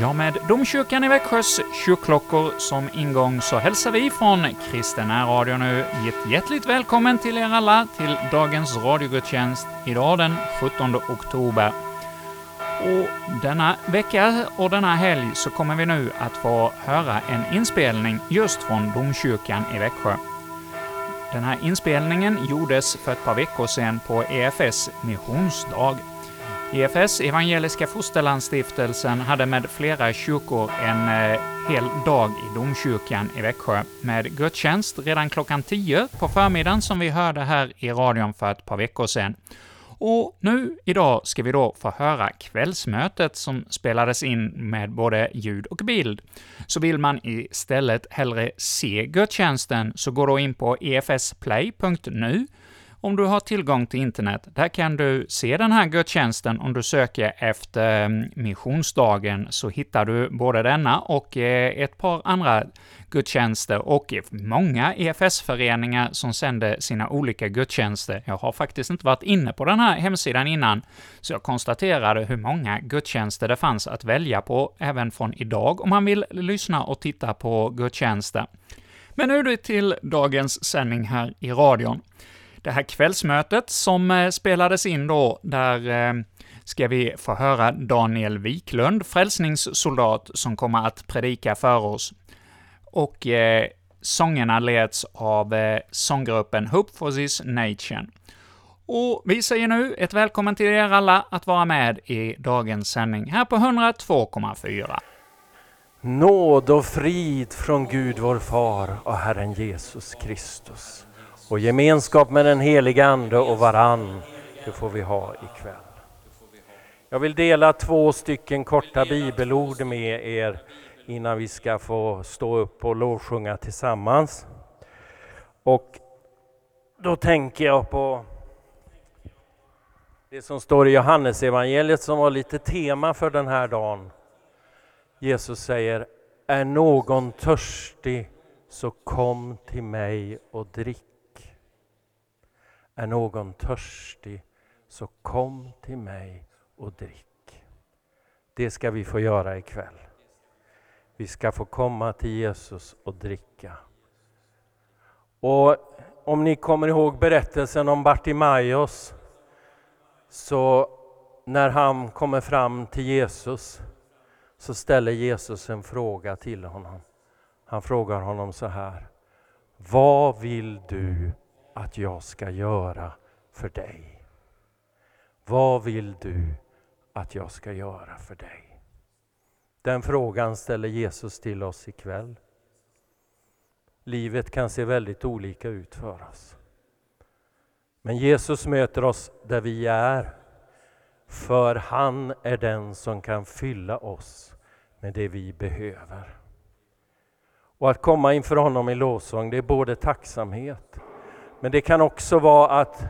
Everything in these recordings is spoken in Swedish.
Ja, med domkyrkan i Växjös kyrkklockor som ingång så hälsar vi från Kristen Radio nu hjärtligt välkommen till er alla till dagens radiogudstjänst idag den 17 oktober. Och denna vecka och denna helg så kommer vi nu att få höra en inspelning just från domkyrkan i Växjö. Den här inspelningen gjordes för ett par veckor sedan på EFS missionsdag. EFS, Evangeliska Fosterlandsstiftelsen, hade med flera kyrkor en eh, hel dag i domkyrkan i Växjö med gudstjänst redan klockan 10 på förmiddagen, som vi hörde här i radion för ett par veckor sedan. Och nu, idag, ska vi då få höra kvällsmötet som spelades in med både ljud och bild. Så vill man istället hellre se gudstjänsten, så gå då in på efsplay.nu om du har tillgång till internet. Där kan du se den här gudstjänsten. Om du söker efter mm, missionsdagen så hittar du både denna och eh, ett par andra gudstjänster och många EFS-föreningar som sänder sina olika gudstjänster. Jag har faktiskt inte varit inne på den här hemsidan innan, så jag konstaterade hur många gudstjänster det fanns att välja på även från idag om man vill lyssna och titta på gudstjänster. Men nu är det till dagens sändning här i radion det här kvällsmötet som eh, spelades in då, där eh, ska vi få höra Daniel Wiklund, frälsningssoldat, som kommer att predika för oss. Och eh, sångerna leds av eh, sånggruppen Hope for this Nation. Och vi säger nu ett välkommen till er alla att vara med i dagens sändning här på 102,4. Nåd och frid från Gud vår Far och Herren Jesus Kristus och gemenskap med den heliga Ande och varann, det får vi ha ikväll. Jag vill dela två stycken korta bibelord med er innan vi ska få stå upp och lovsjunga tillsammans. Och då tänker jag på det som står i Johannesevangeliet som var lite tema för den här dagen. Jesus säger, är någon törstig så kom till mig och drick. Är någon törstig, så kom till mig och drick. Det ska vi få göra ikväll. Vi ska få komma till Jesus och dricka. Och om ni kommer ihåg berättelsen om Bartimaios, så när han kommer fram till Jesus så ställer Jesus en fråga till honom. Han frågar honom så här. Vad vill du att jag ska göra för dig? Vad vill du att jag ska göra för dig? Den frågan ställer Jesus till oss ikväll. Livet kan se väldigt olika ut för oss. Men Jesus möter oss där vi är, för han är den som kan fylla oss med det vi behöver. Och att komma inför honom i lovsång, det är både tacksamhet men det kan också vara att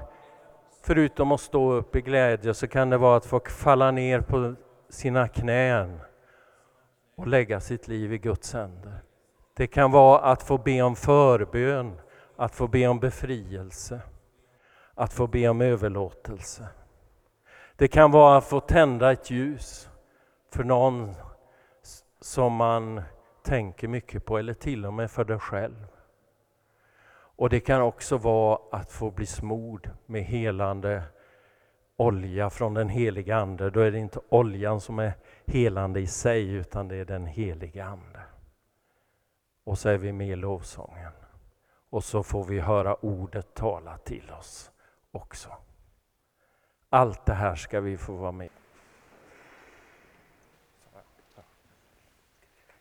förutom att stå upp i glädje så kan det vara att få falla ner på sina knän och lägga sitt liv i Guds händer. Det kan vara att få be om förbön, att få be om befrielse, att få be om överlåtelse. Det kan vara att få tända ett ljus för någon som man tänker mycket på, eller till och med för dig själv. Och det kan också vara att få bli smord med helande olja från den heliga Ande. Då är det inte oljan som är helande i sig, utan det är den heliga Ande. Och så är vi med i lovsången. Och så får vi höra ordet tala till oss också. Allt det här ska vi få vara med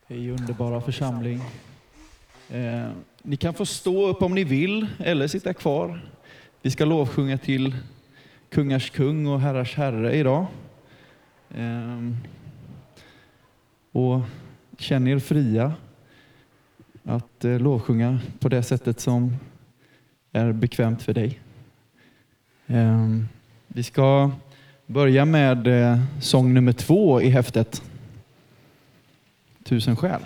Hej underbara församling. Eh, ni kan få stå upp om ni vill eller sitta kvar. Vi ska lovsjunga till kungars kung och herrars herre idag. Ehm, och känn er fria att eh, lovsjunga på det sättet som är bekvämt för dig. Ehm, vi ska börja med eh, sång nummer två i häftet. Tusen själ.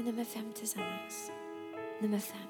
Vi sjunger nummer fem tillsammans. Nummer fem. Så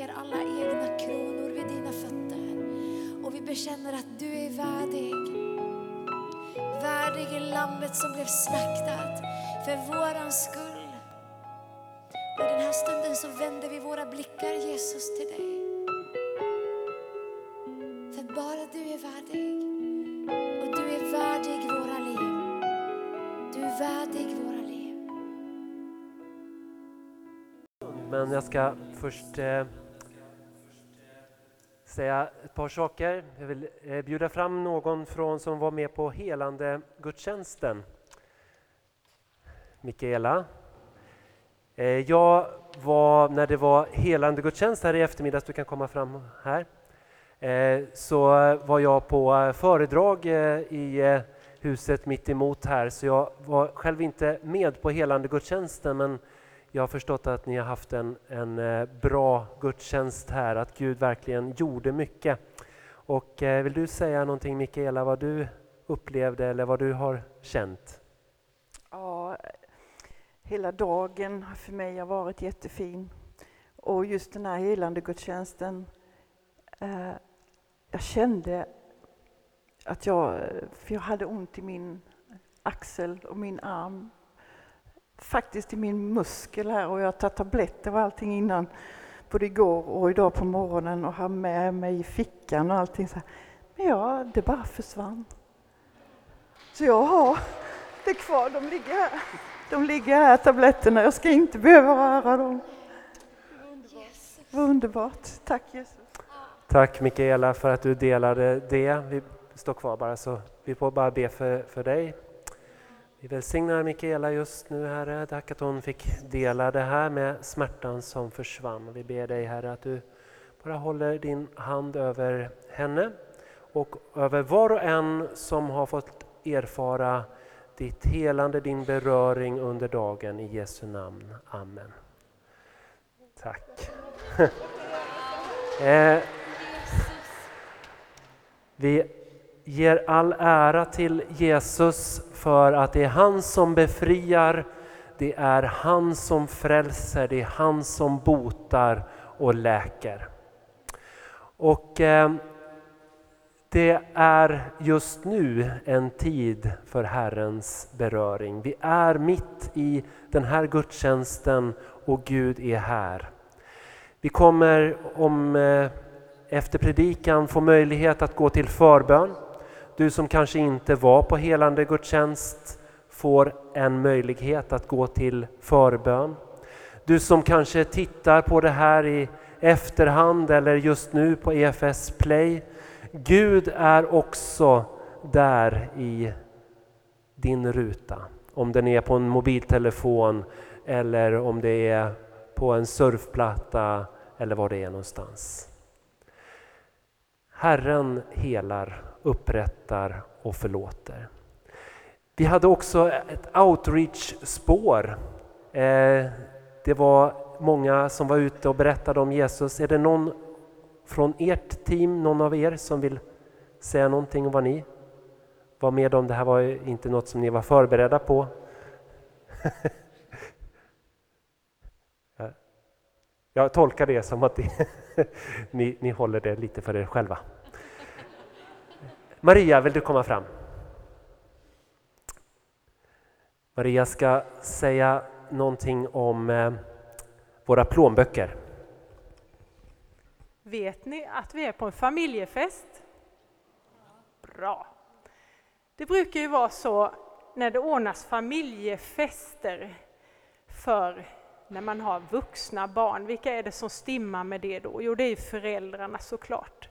ner alla egna kronor vid dina fötter. Och vi bekänner att du är värdig. Värdig är lammet som blev slaktat för våran skull. Och i den här stunden så vänder vi våra blickar Jesus till dig. För bara du är värdig. Och du är värdig våra liv. Du är värdig våra liv. Men jag ska först eh, säga ett par saker. Jag vill eh, bjuda fram någon från som var med på helande gudstjänsten. Mikaela. Eh, jag var, när det var helande gudstjänst här i eftermiddags, du kan komma fram här, eh, så var jag på föredrag i huset mitt emot här, så jag var själv inte med på helande gudstjänsten, men jag har förstått att ni har haft en, en eh, bra gudstjänst här, att Gud verkligen gjorde mycket. Och eh, vill du säga någonting Mikaela, vad du upplevde eller vad du har känt? Ja, hela dagen för mig har varit jättefin. Och just den här helande gudstjänsten, eh, jag kände att jag, för jag hade ont i min axel och min arm. Faktiskt i min muskel här och jag har tagit tabletter och allting innan, både igår och idag på morgonen och har med mig i fickan och allting. Så här. Men ja, det bara försvann. Så jag har det kvar, de ligger här. De ligger här, tabletterna. Jag ska inte behöva röra dem. Vad underbart. Tack Jesus. Tack Mikaela för att du delade det. Vi står kvar bara så vi får bara be för, för dig. Vi välsignar Mikaela just nu Herre, tack att hon fick dela det här med smärtan som försvann. Vi ber dig Herre att du bara håller din hand över henne och över var och en som har fått erfara ditt helande, din beröring under dagen i Jesu namn. Amen. Tack. eh, vi ger all ära till Jesus för att det är han som befriar, det är han som frälser, det är han som botar och läker. Och eh, det är just nu en tid för Herrens beröring. Vi är mitt i den här gudstjänsten och Gud är här. Vi kommer om eh, efter predikan få möjlighet att gå till förbön. Du som kanske inte var på helande gudstjänst får en möjlighet att gå till förbön. Du som kanske tittar på det här i efterhand eller just nu på EFS Play. Gud är också där i din ruta. Om den är på en mobiltelefon eller om det är på en surfplatta eller var det är någonstans. Herren helar, upprättar och förlåter. Vi hade också ett outreach-spår. Eh, det var många som var ute och berättade om Jesus. Är det någon från ert team, någon av er som vill säga någonting om vad ni var med om? Det här var inte något som ni var förberedda på. Jag tolkar det som att ni, ni håller det lite för er själva. Maria, vill du komma fram? Maria ska säga någonting om eh, våra plånböcker. Vet ni att vi är på en familjefest? Bra. Det brukar ju vara så när det ordnas familjefester för när man har vuxna barn. Vilka är det som stimmar med det då? Jo, det är föräldrarna såklart.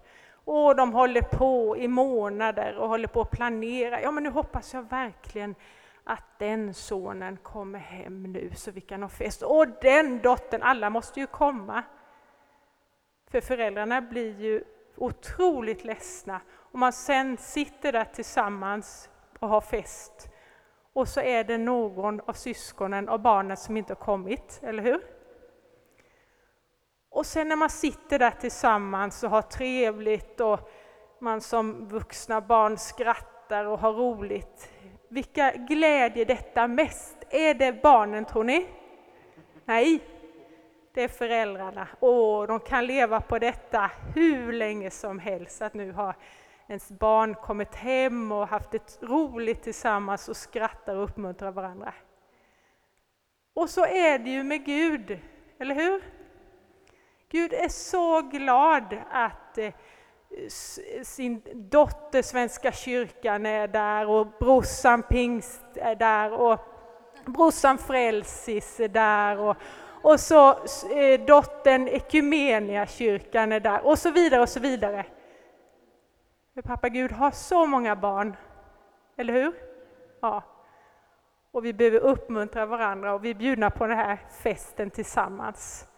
Och de håller på i månader och håller på att planera. Ja, men nu hoppas jag verkligen att den sonen kommer hem nu så vi kan ha fest. Och den dottern, alla måste ju komma. För föräldrarna blir ju otroligt ledsna om man sen sitter där tillsammans och har fest och så är det någon av syskonen och barnen som inte har kommit, eller hur? Och sen när man sitter där tillsammans och har trevligt och man som vuxna barn skrattar och har roligt. Vilka glädjer detta mest? Är det barnen tror ni? Nej, det är föräldrarna. Åh, de kan leva på detta hur länge som helst. Att nu har ens barn kommit hem och haft det roligt tillsammans och skrattar och uppmuntrar varandra. Och så är det ju med Gud, eller hur? Gud är så glad att eh, sin dotter Svenska kyrkan är där och brorsan Pingst är där och brorsan Frälsis är där och, och så eh, dottern Ekumeniakyrkan är där och så vidare och så vidare. För pappa Gud har så många barn, eller hur? Ja. Och vi behöver uppmuntra varandra och vi är bjudna på den här festen tillsammans.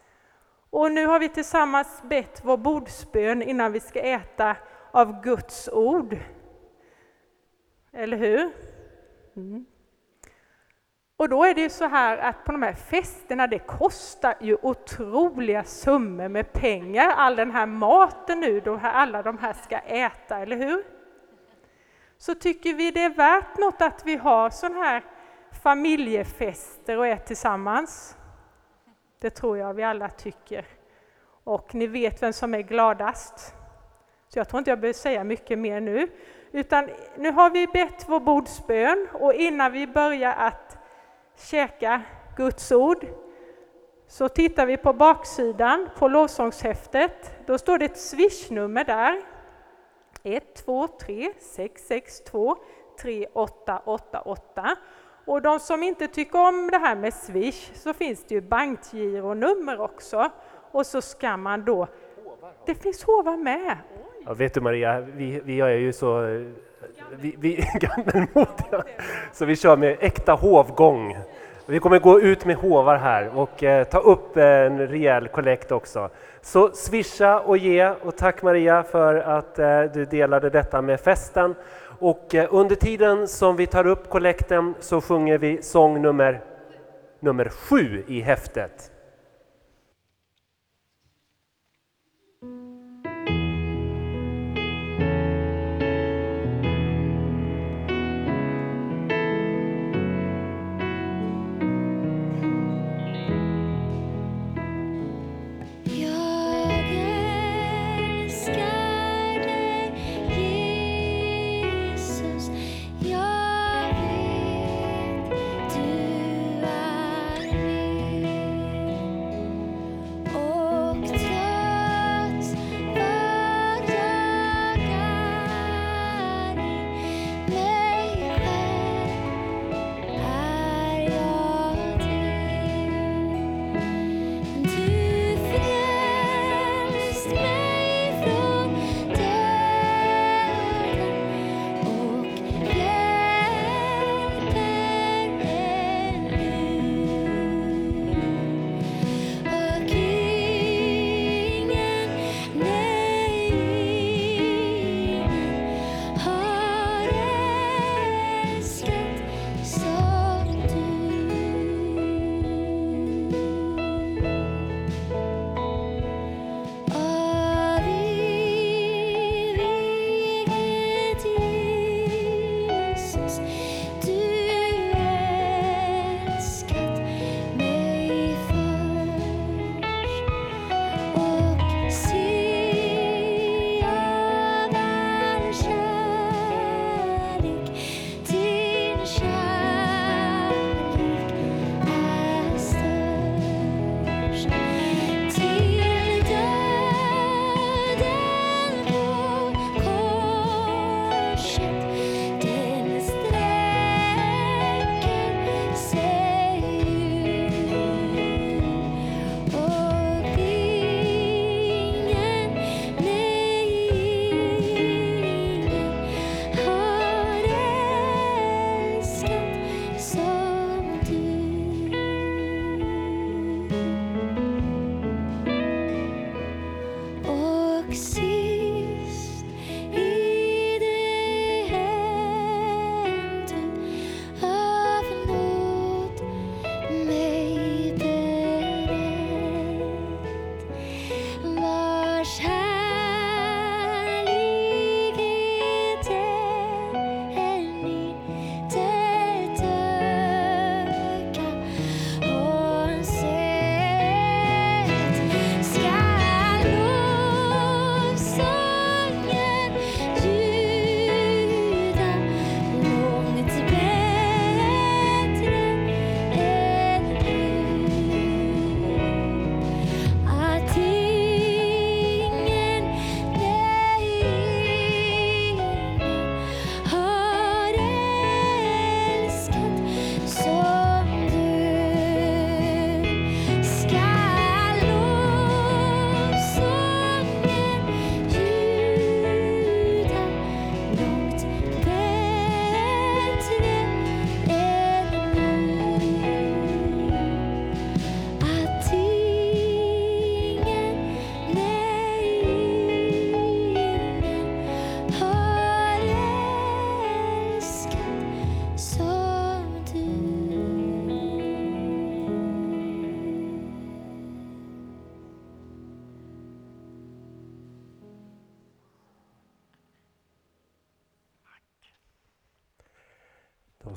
Och nu har vi tillsammans bett vår bordsbön innan vi ska äta av Guds ord. Eller hur? Mm. Och då är det ju så här att på de här festerna, det kostar ju otroliga summor med pengar, all den här maten nu, då alla de här ska äta, eller hur? Så tycker vi det är värt något att vi har sådana här familjefester och är tillsammans. Det tror jag vi alla tycker. Och ni vet vem som är gladast. Så jag tror inte jag behöver säga mycket mer nu. Utan nu har vi bett vår bordsbön och innan vi börjar att käka Guds ord så tittar vi på baksidan på lovsångshäftet. Då står det ett swishnummer där. 123 662 3888. Och de som inte tycker om det här med Swish så finns det ju bankgironummer också. Och så ska man då... Det finns hovar med! Ja, vet du Maria, vi, vi är ju så vi, vi gammelmodiga så vi kör med äkta hovgång. Vi kommer gå ut med hovar här och eh, ta upp en rejäl kollekt också. Så swisha och ge och tack Maria för att eh, du delade detta med festen. Och eh, under tiden som vi tar upp kollekten så sjunger vi sång nummer, nummer sju i häftet.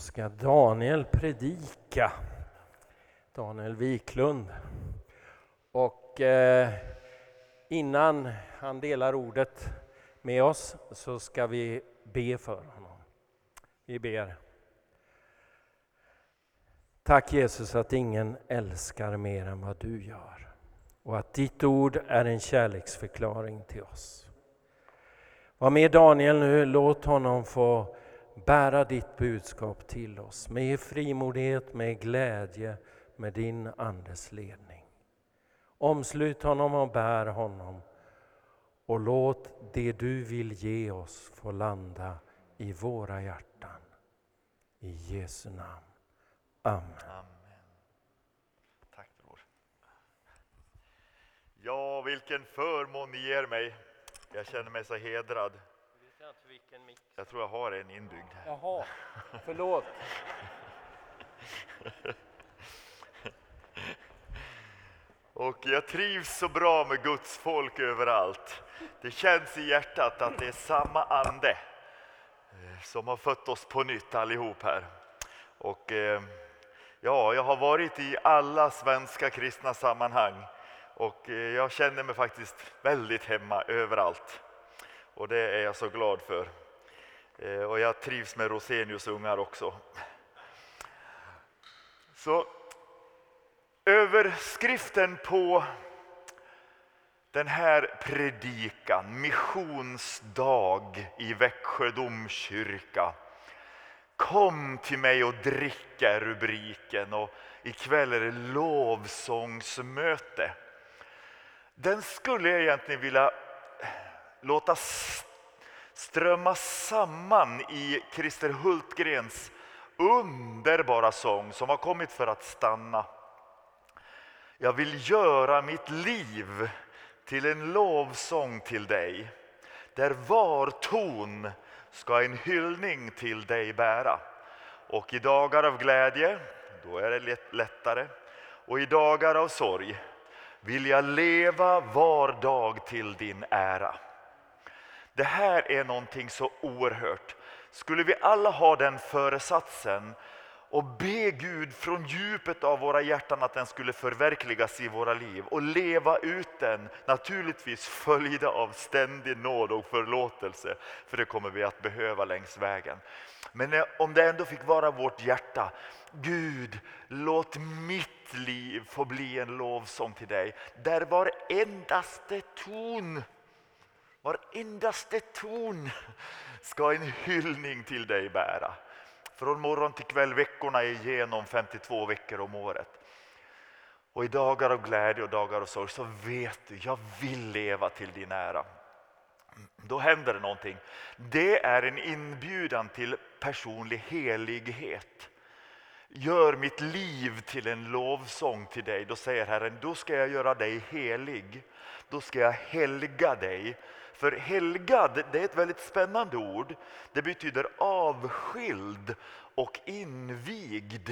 Ska Daniel predika. Daniel Wiklund. Och eh, innan han delar ordet med oss så ska vi be för honom. Vi ber. Tack Jesus att ingen älskar mer än vad du gör och att ditt ord är en kärleksförklaring till oss. Var med Daniel nu, låt honom få bära ditt budskap till oss med frimodighet, med glädje, med din Andes ledning. Omslut honom och bär honom och låt det du vill ge oss få landa i våra hjärtan. I Jesu namn. Amen. Amen. Tack bror. Ja, vilken förmån ni ger mig. Jag känner mig så hedrad. Jag tror jag har en inbyggd. Jaha, förlåt. Och jag trivs så bra med Guds folk överallt. Det känns i hjärtat att det är samma ande eh, som har fött oss på nytt allihop här. Och eh, ja, jag har varit i alla svenska kristna sammanhang och eh, jag känner mig faktiskt väldigt hemma överallt. Och det är jag så glad för. Eh, och jag trivs med Rosenius ungar också. Så Överskriften på den här predikan, missionsdag i Växjö domkyrka. Kom till mig och dricka är rubriken och ikväll är det lovsångsmöte. Den skulle jag egentligen vilja låta strömma samman i Christer Hultgrens underbara sång som har kommit för att stanna. Jag vill göra mitt liv till en lovsång till dig, där var ton ska en hyllning till dig bära. Och i dagar av glädje, då är det lättare, och i dagar av sorg vill jag leva var dag till din ära. Det här är någonting så oerhört. Skulle vi alla ha den föresatsen och be Gud från djupet av våra hjärtan att den skulle förverkligas i våra liv och leva ut den, naturligtvis följda av ständig nåd och förlåtelse, för det kommer vi att behöva längs vägen. Men om det ändå fick vara vårt hjärta, Gud, låt mitt liv få bli en lovsång till dig, där varendaste ton, varendaste ton ska en hyllning till dig bära. Från morgon till kväll, veckorna igenom, 52 veckor om året. Och i dagar av glädje och dagar av sorg så vet du, jag vill leva till din ära. Då händer det någonting. Det är en inbjudan till personlig helighet. Gör mitt liv till en lovsång till dig. Då säger Herren, då ska jag göra dig helig. Då ska jag helga dig för helgad, det är ett väldigt spännande ord. Det betyder avskild och invigd.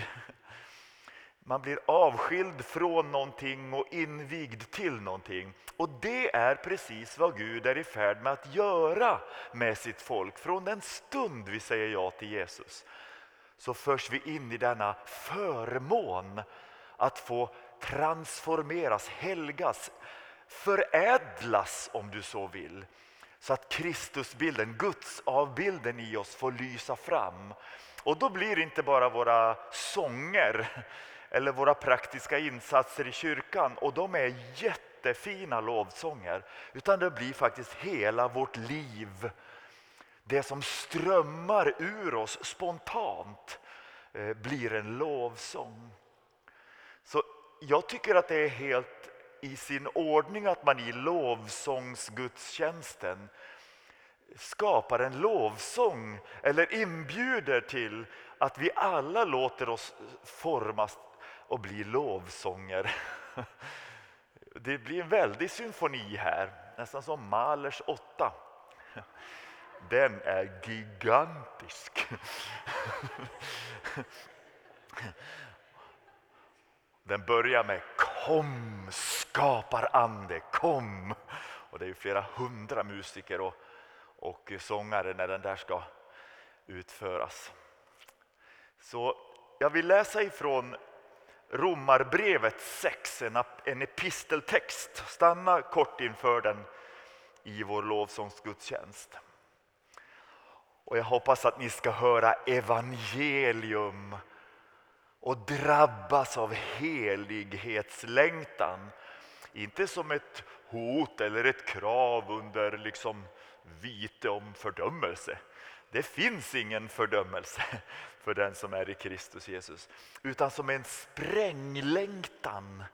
Man blir avskild från någonting och invigd till någonting. Och det är precis vad Gud är i färd med att göra med sitt folk. Från den stund vi säger ja till Jesus så förs vi in i denna förmån att få transformeras, helgas, förädlas om du så vill. Så att Kristusbilden, Guds avbilden i oss får lysa fram. Och då blir det inte bara våra sånger eller våra praktiska insatser i kyrkan och de är jättefina lovsånger. Utan det blir faktiskt hela vårt liv. Det som strömmar ur oss spontant eh, blir en lovsång. Så jag tycker att det är helt i sin ordning att man i lovsångsgudstjänsten skapar en lovsång eller inbjuder till att vi alla låter oss formas och bli lovsånger. Det blir en väldig symfoni här, nästan som Mahlers åtta. Den är gigantisk. Den börjar med Kom Skaparande, kom! Och det är flera hundra musiker och, och sångare när den där ska utföras. Så jag vill läsa ifrån Romarbrevet 6, en, en episteltext. Stanna kort inför den i vår lovsångsgudstjänst. Och jag hoppas att ni ska höra evangelium och drabbas av helighetslängtan. Inte som ett hot eller ett krav under liksom vite om fördömelse. Det finns ingen fördömelse för den som är i Kristus Jesus. Utan som en spränglängtan.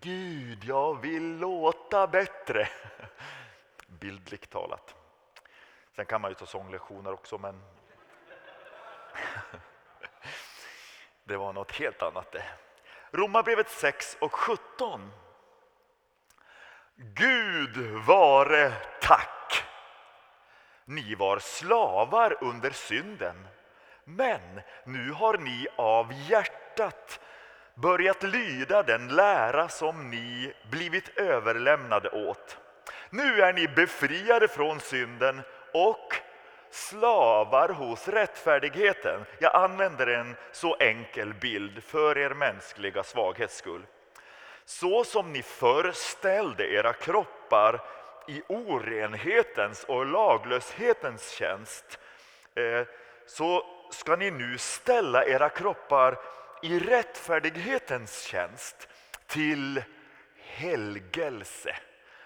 Gud, jag vill låta bättre. Bildligt talat. Sen kan man ju ta sånglektioner också men det var något helt annat det. Romarbrevet 6 och 17. Gud vare tack. Ni var slavar under synden, men nu har ni av hjärtat börjat lyda den lära som ni blivit överlämnade åt. Nu är ni befriade från synden och slavar hos rättfärdigheten. Jag använder en så enkel bild för er mänskliga svaghets skull. Så som ni förställde era kroppar i orenhetens och laglöshetens tjänst eh, så ska ni nu ställa era kroppar i rättfärdighetens tjänst till helgelse,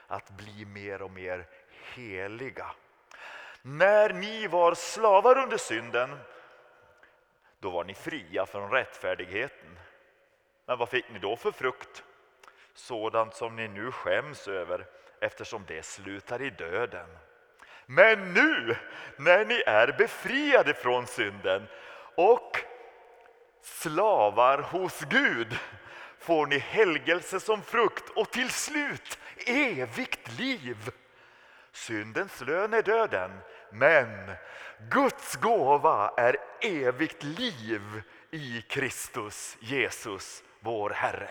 att bli mer och mer heliga. När ni var slavar under synden, då var ni fria från rättfärdigheten. Men vad fick ni då för frukt? Sådant som ni nu skäms över eftersom det slutar i döden. Men nu när ni är befriade från synden och slavar hos Gud får ni helgelse som frukt och till slut evigt liv. Syndens lön är döden, men Guds gåva är evigt liv i Kristus Jesus, vår Herre.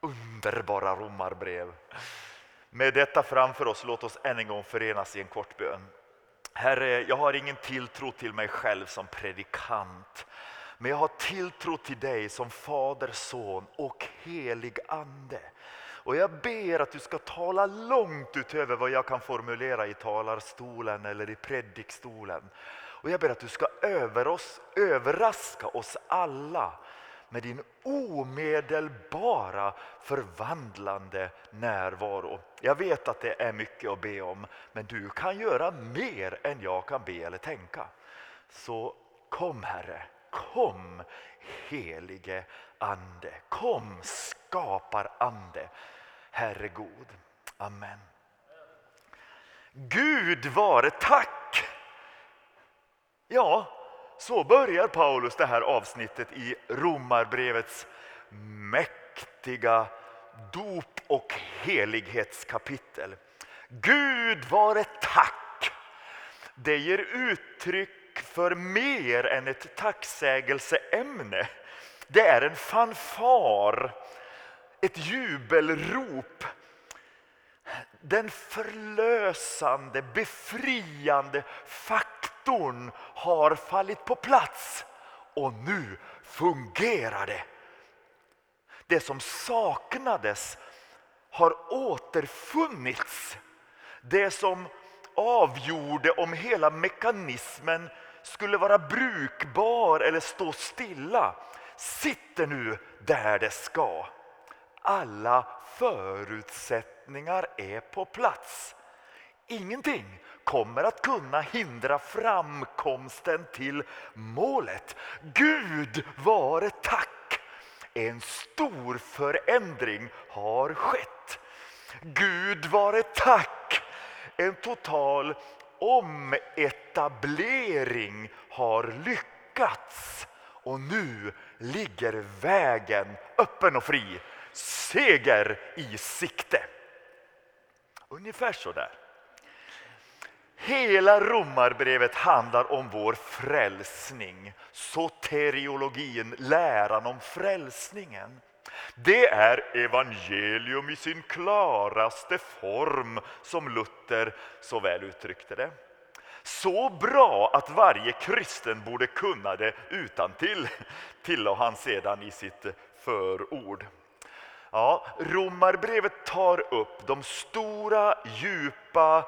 Underbara romarbrev. Med detta framför oss, låt oss än en gång förenas i en kort bön. Herre, jag har ingen tilltro till mig själv som predikant. Men jag har tilltro till dig som Fader, Son och helig Ande. Och jag ber att du ska tala långt utöver vad jag kan formulera i talarstolen eller i predikstolen. Och jag ber att du ska över oss, överraska oss alla med din omedelbara förvandlande närvaro. Jag vet att det är mycket att be om, men du kan göra mer än jag kan be eller tänka. Så kom Herre, kom helige Ande, kom skapar Ande. Herre god. Amen. Gud vare tack! Ja, så börjar Paulus det här avsnittet i Romarbrevets mäktiga dop och helighetskapitel. Gud vare tack! Det ger uttryck för mer än ett tacksägelseämne. Det är en fanfar ett jubelrop. Den förlösande, befriande faktorn har fallit på plats och nu fungerar det. Det som saknades har återfunnits. Det som avgjorde om hela mekanismen skulle vara brukbar eller stå stilla sitter nu där det ska alla förutsättningar är på plats. Ingenting kommer att kunna hindra framkomsten till målet. Gud vare tack! En stor förändring har skett. Gud vare tack! En total ometablering har lyckats. Och nu ligger vägen öppen och fri seger i sikte. Ungefär så där. Hela romarbrevet handlar om vår frälsning. Soteriologin, läran om frälsningen. Det är evangelium i sin klaraste form som Luther så väl uttryckte det. Så bra att varje kristen borde kunna det utan till, tillade han sedan i sitt förord. Ja, Romarbrevet tar upp de stora, djupa,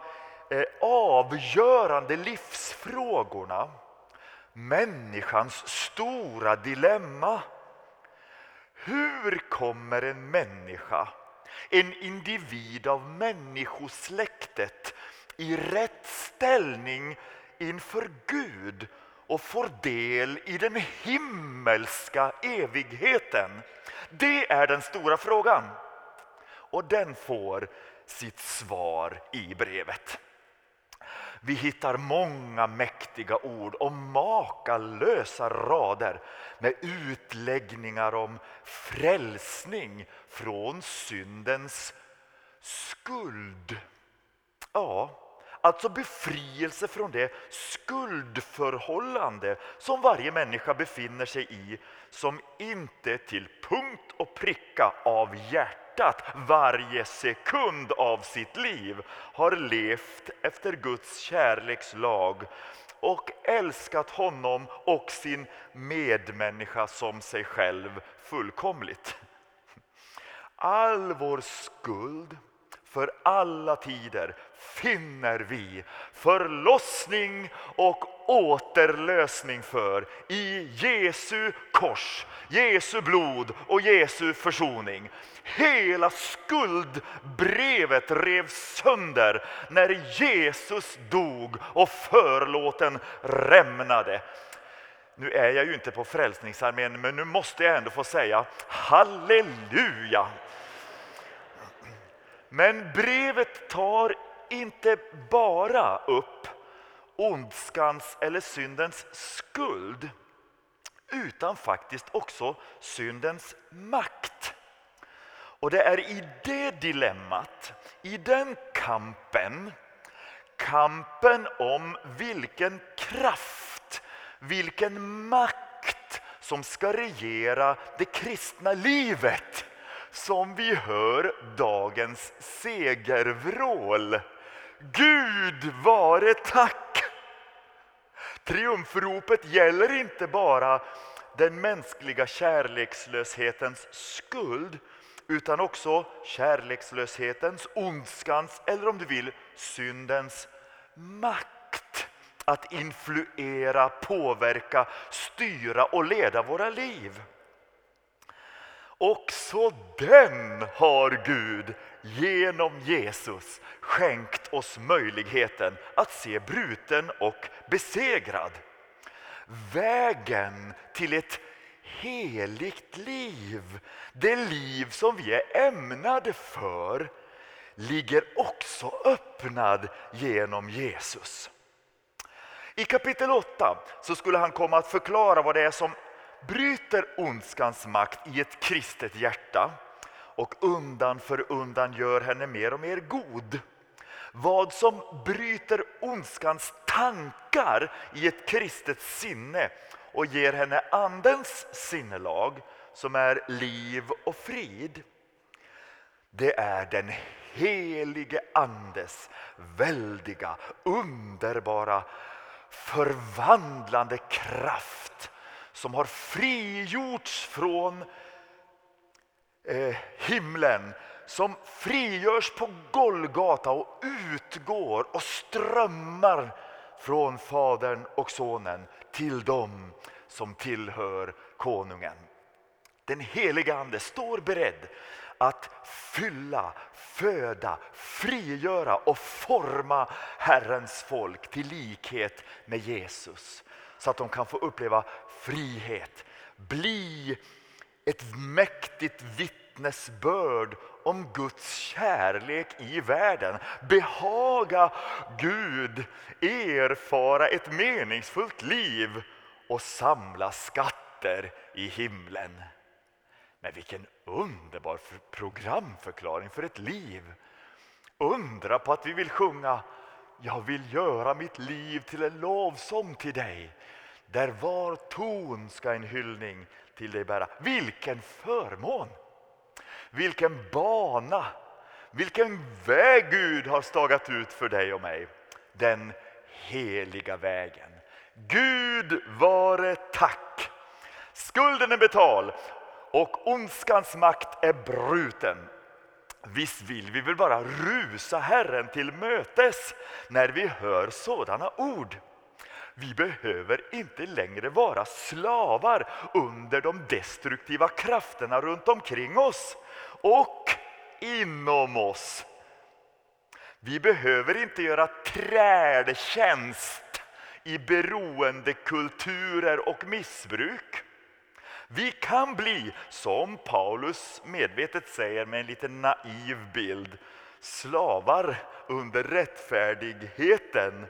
eh, avgörande livsfrågorna. Människans stora dilemma. Hur kommer en människa, en individ av människosläktet i rätt ställning inför Gud och får del i den himmelska evigheten? Det är den stora frågan. Och den får sitt svar i brevet. Vi hittar många mäktiga ord och makalösa rader med utläggningar om frälsning från syndens skuld. Ja, alltså befrielse från det skuldförhållande som varje människa befinner sig i som inte till punkt och pricka av hjärtat varje sekund av sitt liv har levt efter Guds kärlekslag och älskat honom och sin medmänniska som sig själv fullkomligt. All vår skuld för alla tider finner vi förlossning och återlösning för i Jesu kors, Jesu blod och Jesu försoning. Hela skuldbrevet revs sönder när Jesus dog och förlåten rämnade. Nu är jag ju inte på Frälsningsarmén, men nu måste jag ändå få säga halleluja. Men brevet tar inte bara upp ondskans eller syndens skuld utan faktiskt också syndens makt. Och det är i det dilemmat, i den kampen, kampen om vilken kraft, vilken makt som ska regera det kristna livet som vi hör dagens segervrål. Gud vare tack! Triumfropet gäller inte bara den mänskliga kärlekslöshetens skuld utan också kärlekslöshetens, ondskans eller om du vill syndens makt att influera, påverka, styra och leda våra liv. Också den har Gud genom Jesus skänkt oss möjligheten att se bruten och besegrad. Vägen till ett heligt liv, det liv som vi är ämnade för, ligger också öppnad genom Jesus. I kapitel 8 så skulle han komma att förklara vad det är som bryter ondskans makt i ett kristet hjärta och undan för undan gör henne mer och mer god. Vad som bryter ondskans tankar i ett kristet sinne och ger henne Andens sinnelag som är liv och frid. Det är den helige Andes väldiga, underbara, förvandlande kraft som har frigjorts från eh, himlen som frigörs på Golgata och utgår och strömmar från Fadern och Sonen till dem som tillhör konungen. Den heliga Ande står beredd att fylla, föda, frigöra och forma Herrens folk till likhet med Jesus. Så att de kan få uppleva frihet, bli ett mäktigt vittnesbörd om Guds kärlek i världen. Behaga Gud erfara ett meningsfullt liv och samla skatter i himlen. Men vilken underbar programförklaring för ett liv. Undra på att vi vill sjunga Jag vill göra mitt liv till en lovsång till dig. Där var ton ska en hyllning till dig bära. Vilken förmån! Vilken bana! Vilken väg Gud har stagat ut för dig och mig. Den heliga vägen. Gud vare tack! Skulden är betald och ondskans makt är bruten. Visst vill vi väl bara rusa Herren till mötes när vi hör sådana ord. Vi behöver inte längre vara slavar under de destruktiva krafterna runt omkring oss och inom oss. Vi behöver inte göra trädtjänst i beroendekulturer och missbruk. Vi kan bli, som Paulus medvetet säger med en lite naiv bild, slavar under rättfärdigheten,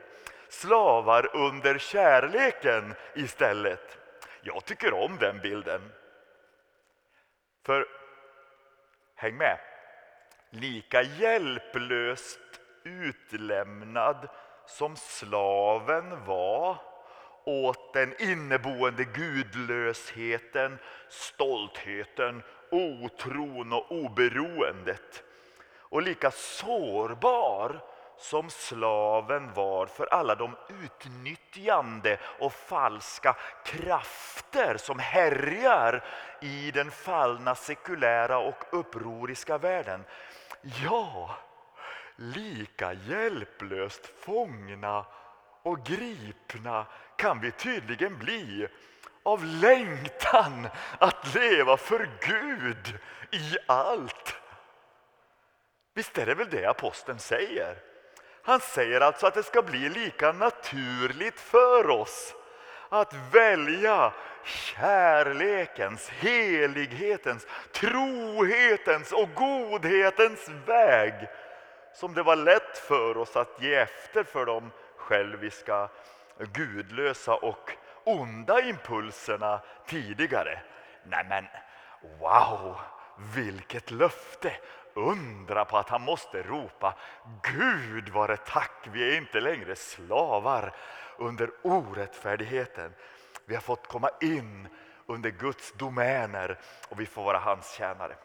slavar under kärleken istället. Jag tycker om den bilden. För, häng med, lika hjälplöst utlämnad som slaven var åt den inneboende gudlösheten, stoltheten, otron och oberoendet. Och lika sårbar som slaven var för alla de utnyttjande och falska krafter som härjar i den fallna sekulära och upproriska världen. Ja, lika hjälplöst fångna och gripna kan vi tydligen bli av längtan att leva för Gud i allt. Visst är det väl det aposteln säger? Han säger alltså att det ska bli lika naturligt för oss att välja kärlekens, helighetens, trohetens och godhetens väg som det var lätt för oss att ge efter för de själviska, gudlösa och onda impulserna tidigare. Nej men, wow, vilket löfte! Undra på att han måste ropa Gud vare tack, vi är inte längre slavar under orättfärdigheten. Vi har fått komma in under Guds domäner och vi får vara hans tjänare.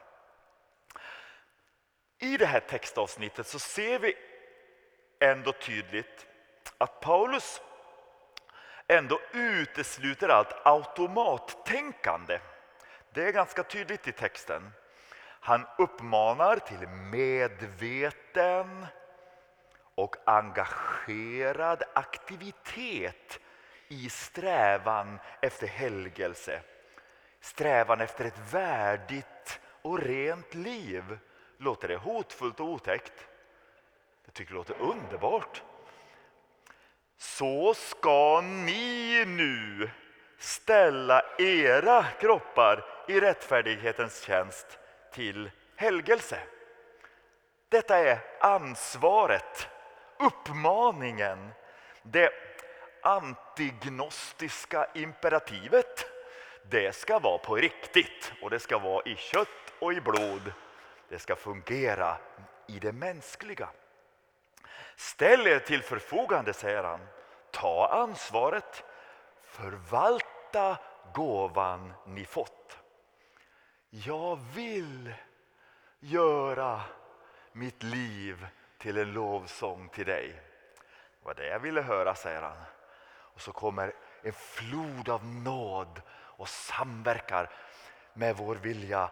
I det här textavsnittet så ser vi ändå tydligt att Paulus ändå utesluter allt automattänkande. Det är ganska tydligt i texten. Han uppmanar till medveten och engagerad aktivitet i strävan efter helgelse. Strävan efter ett värdigt och rent liv. Låter det hotfullt och otäckt? Jag tycker det låter underbart. Så ska ni nu ställa era kroppar i rättfärdighetens tjänst till helgelse. Detta är ansvaret, uppmaningen, det antignostiska imperativet. Det ska vara på riktigt och det ska vara i kött och i blod. Det ska fungera i det mänskliga. Ställ er till förfogande, säger han. Ta ansvaret. Förvalta gåvan ni fått. Jag vill göra mitt liv till en lovsång till dig. Det var det jag ville höra, säger han. Och så kommer en flod av nåd och samverkar med vår vilja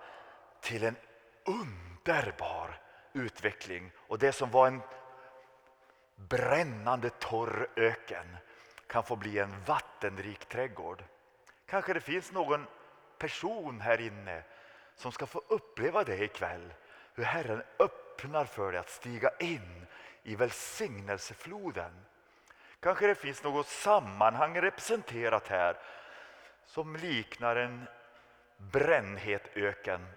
till en underbar utveckling. Och det som var en brännande torr öken kan få bli en vattenrik trädgård. Kanske det finns någon person här inne som ska få uppleva det ikväll. Hur Herren öppnar för dig att stiga in i välsignelsefloden. Kanske det finns något sammanhang representerat här som liknar en brännhet öken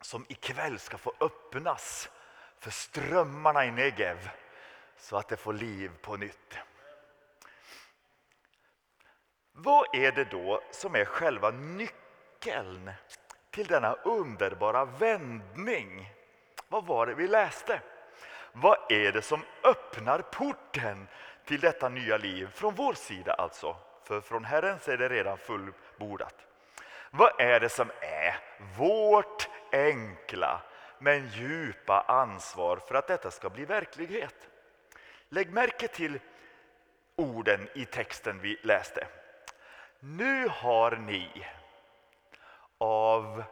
som ikväll ska få öppnas för strömmarna i Negev så att det får liv på nytt. Vad är det då som är själva nyckeln till denna underbara vändning? Vad var det vi läste? Vad är det som öppnar porten till detta nya liv från vår sida alltså? För från Herrens är det redan fullbordat. Vad är det som är vårt enkla men djupa ansvar för att detta ska bli verklighet? Lägg märke till orden i texten vi läste. Nu har ni av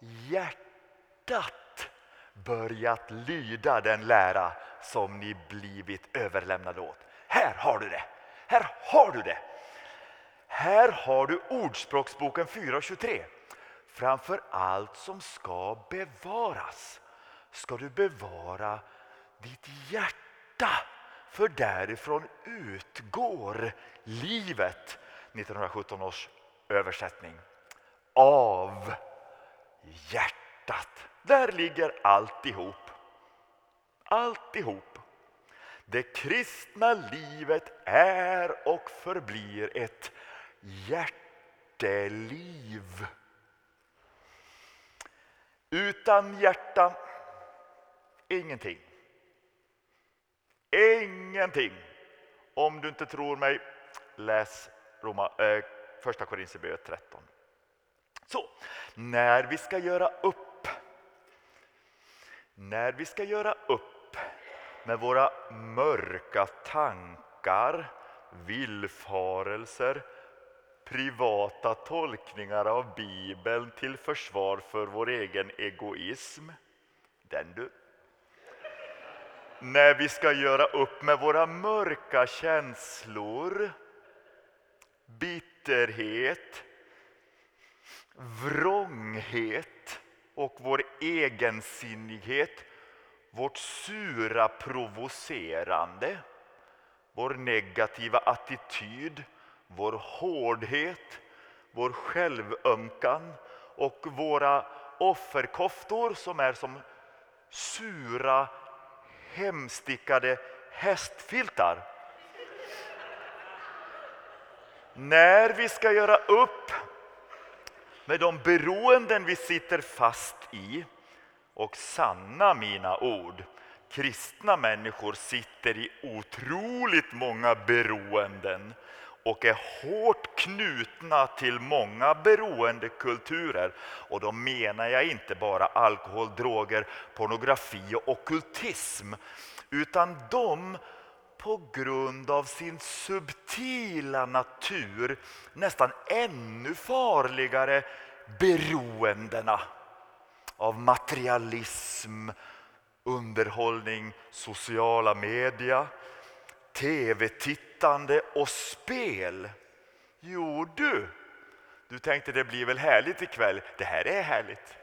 hjärtat börjat lyda den lära som ni blivit överlämnade åt. Här har du det! Här har du det! Här har du Ordspråksboken 4.23. Framför allt som ska bevaras ska du bevara ditt hjärta för därifrån utgår livet. 1917 års översättning. Av hjärtat. Där ligger alltihop. Alltihop. Det kristna livet är och förblir ett hjärteliv. Utan hjärta, ingenting. Ingenting. Om du inte tror mig, läs Roma, eh, första Korinthierbrevet 13. Så, när vi ska göra upp, när vi ska göra upp med våra mörka tankar, villfarelser, privata tolkningar av Bibeln till försvar för vår egen egoism. Den du. När vi ska göra upp med våra mörka känslor, bitterhet, vrånghet och vår egensinnighet, vårt sura provocerande, vår negativa attityd, vår hårdhet, vår självömkan och våra offerkoftor som är som sura, hemstickade hästfiltar. När vi ska göra upp med de beroenden vi sitter fast i och sanna mina ord, kristna människor sitter i otroligt många beroenden och är hårt knutna till många beroendekulturer. Och då menar jag inte bara alkohol, droger, pornografi och okultism utan de på grund av sin subtila natur nästan ännu farligare beroendena av materialism, underhållning, sociala media, tv-tittande och spel. Jo du, du tänkte det blir väl härligt ikväll. Det här är härligt.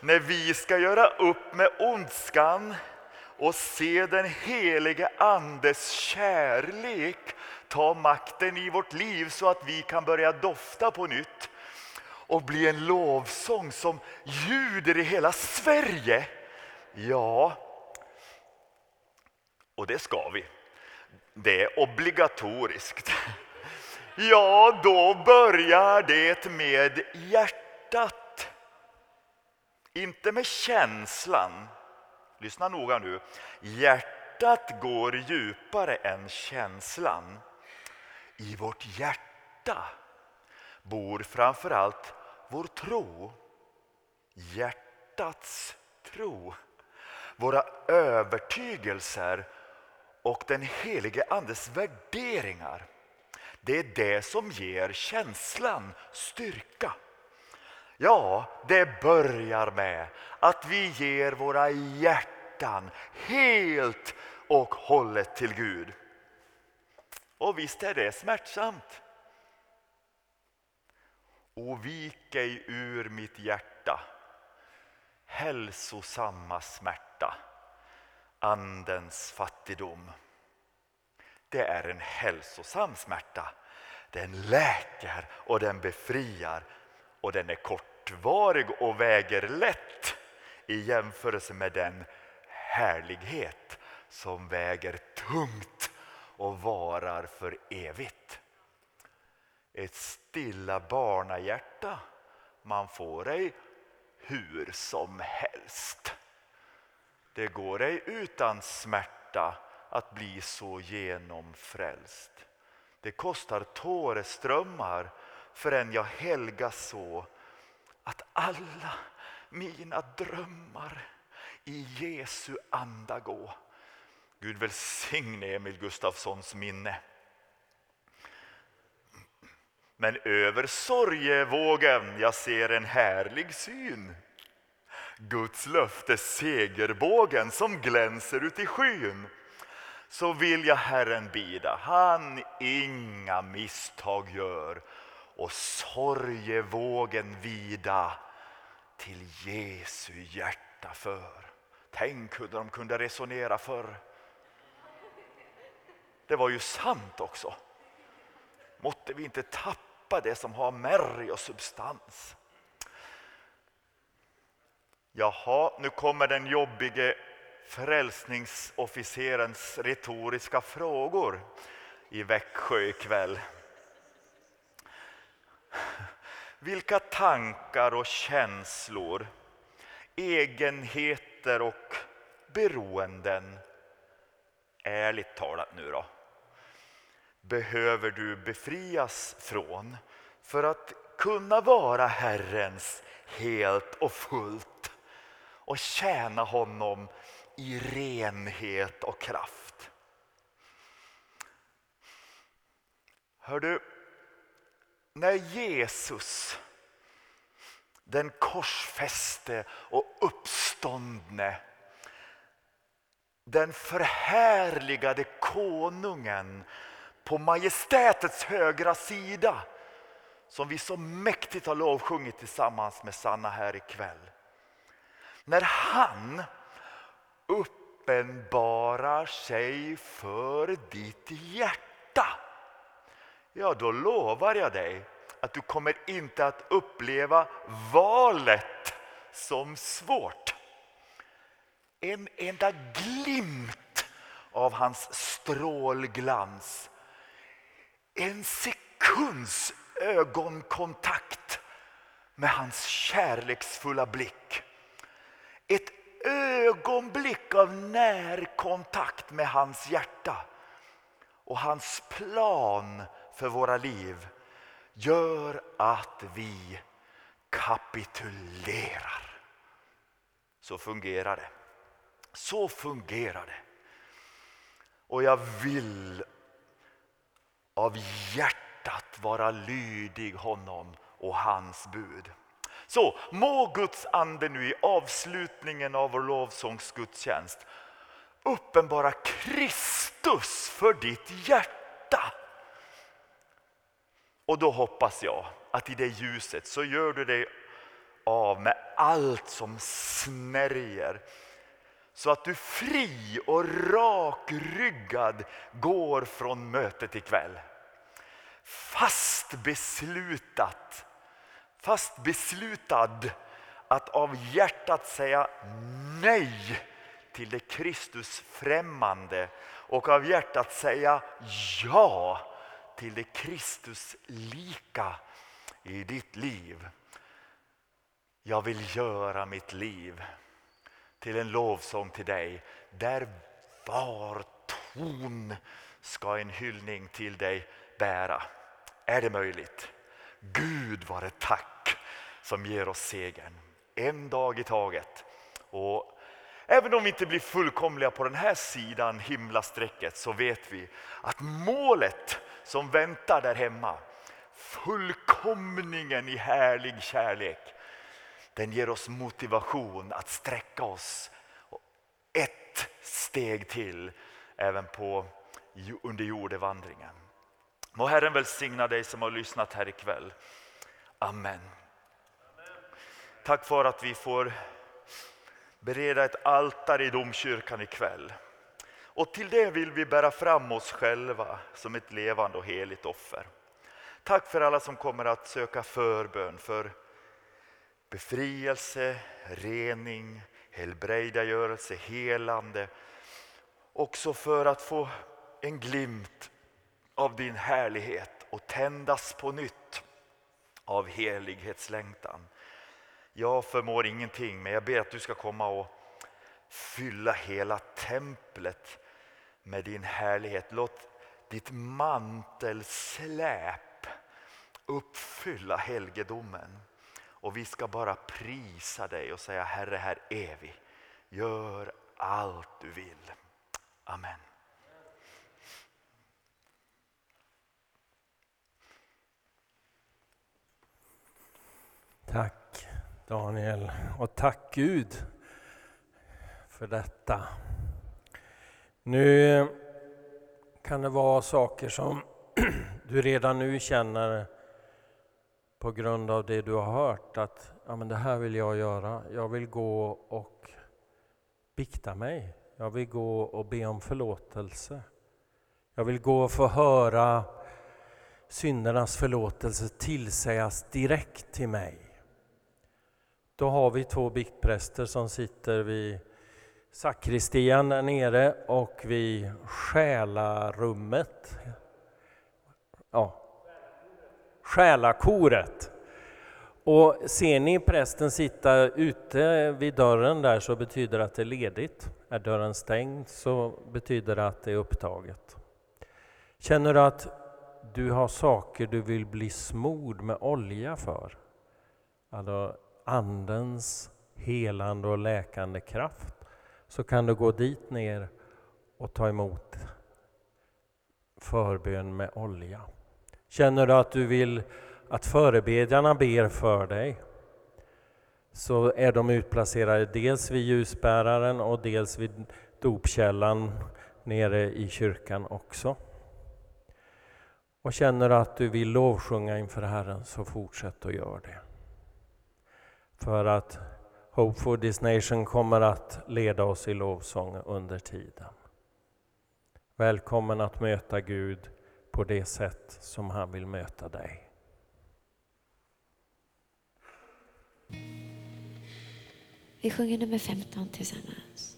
När vi ska göra upp med ondskan och se den helige Andes kärlek ta makten i vårt liv så att vi kan börja dofta på nytt och bli en lovsång som ljuder i hela Sverige. Ja, och det ska vi. Det är obligatoriskt. Ja, då börjar det med hjärtat. Inte med känslan. Lyssna noga nu. Hjärtat går djupare än känslan. I vårt hjärta bor framför allt vår tro. Hjärtats tro. Våra övertygelser och den helige Andes värderingar. Det är det som ger känslan styrka. Ja, det börjar med att vi ger våra hjärtan helt och hållet till Gud. Och visst är det smärtsamt. O vik ej ur mitt hjärta hälsosamma smärta, andens fattigdom. Det är en hälsosam smärta. Den läker och den befriar och den är kort kortvarig och väger lätt i jämförelse med den härlighet som väger tungt och varar för evigt. Ett stilla barnahjärta man får ej hur som helst. Det går ej utan smärta att bli så genomfrälst. Det kostar tåreströmmar förrän jag helgas så att alla mina drömmar i Jesu anda gå. Gud välsigne Emil Gustafssons minne. Men över sorgevågen jag ser en härlig syn. Guds löfte segerbågen som glänser ut i skyn. Så vill jag Herren bida, han inga misstag gör och sorgevågen vida till Jesu hjärta för. Tänk hur de kunde resonera förr. Det var ju sant också. Måtte vi inte tappa det som har märg och substans. Jaha, nu kommer den jobbige frälsningsofficerens retoriska frågor i Växjö ikväll. Vilka tankar och känslor, egenheter och beroenden, ärligt talat nu då, behöver du befrias från för att kunna vara Herrens helt och fullt och tjäna honom i renhet och kraft. Hör du, när Jesus, den korsfäste och uppståndne, den förhärligade konungen på majestätets högra sida som vi så mäktigt har lovsjungit tillsammans med Sanna här ikväll. När han uppenbarar sig för ditt hjärta ja då lovar jag dig att du kommer inte att uppleva valet som svårt. En enda glimt av hans strålglans. En sekunds ögonkontakt med hans kärleksfulla blick. Ett ögonblick av närkontakt med hans hjärta och hans plan för våra liv gör att vi kapitulerar. Så fungerar det. Så fungerar det. Och jag vill av hjärtat vara lydig honom och hans bud. Så må Guds ande nu i avslutningen av vår lovsångsgudstjänst uppenbara Kristus för ditt hjärta. Och då hoppas jag att i det ljuset så gör du dig av med allt som snärjer. Så att du fri och rakryggad går från mötet ikväll. Fast beslutat, fast beslutad att av hjärtat säga nej till det Kristus främmande och av hjärtat säga ja till det Kristuslika i ditt liv. Jag vill göra mitt liv till en lovsång till dig där var ton ska en hyllning till dig bära. Är det möjligt? Gud var det tack som ger oss segern. En dag i taget. Och även om vi inte blir fullkomliga på den här sidan himlasträcket så vet vi att målet som väntar där hemma, fullkomningen i härlig kärlek, den ger oss motivation att sträcka oss ett steg till även på under jordevandringen. Må Herren välsigna dig som har lyssnat här ikväll. Amen. Tack för att vi får bereda ett altare i domkyrkan ikväll. Och till det vill vi bära fram oss själva som ett levande och heligt offer. Tack för alla som kommer att söka förbön för befrielse, rening, helbrägdagörelse, helande. Också för att få en glimt av din härlighet och tändas på nytt av helighetslängtan. Jag förmår ingenting, men jag ber att du ska komma och fylla hela templet med din härlighet. Låt ditt mantelsläp uppfylla helgedomen. Och vi ska bara prisa dig och säga Herre, här är vi. Gör allt du vill. Amen. Tack Daniel och tack Gud för detta. Nu kan det vara saker som du redan nu känner på grund av det du har hört att ja, men det här vill jag göra. Jag vill gå och bikta mig. Jag vill gå och be om förlåtelse. Jag vill gå och få höra syndernas förlåtelse tillsägas direkt till mig. Då har vi två biktpräster som sitter vid sakristian där nere och vid själarummet. Ja, själakoret. Och ser ni prästen sitta ute vid dörren där så betyder det att det är ledigt. Är dörren stängd så betyder det att det är upptaget. Känner du att du har saker du vill bli smord med olja för? Alltså Andens helande och läkande kraft så kan du gå dit ner och ta emot förbön med olja. Känner du att du vill att förebedjarna ber för dig så är de utplacerade dels vid ljusbäraren och dels vid dopkällan nere i kyrkan också. Och känner du att du vill lovsjunga inför Herren så fortsätt att göra det. För att Hope for this nation kommer att leda oss i lovsång under tiden. Välkommen att möta Gud på det sätt som han vill möta dig. Vi sjunger nummer 15 tillsammans.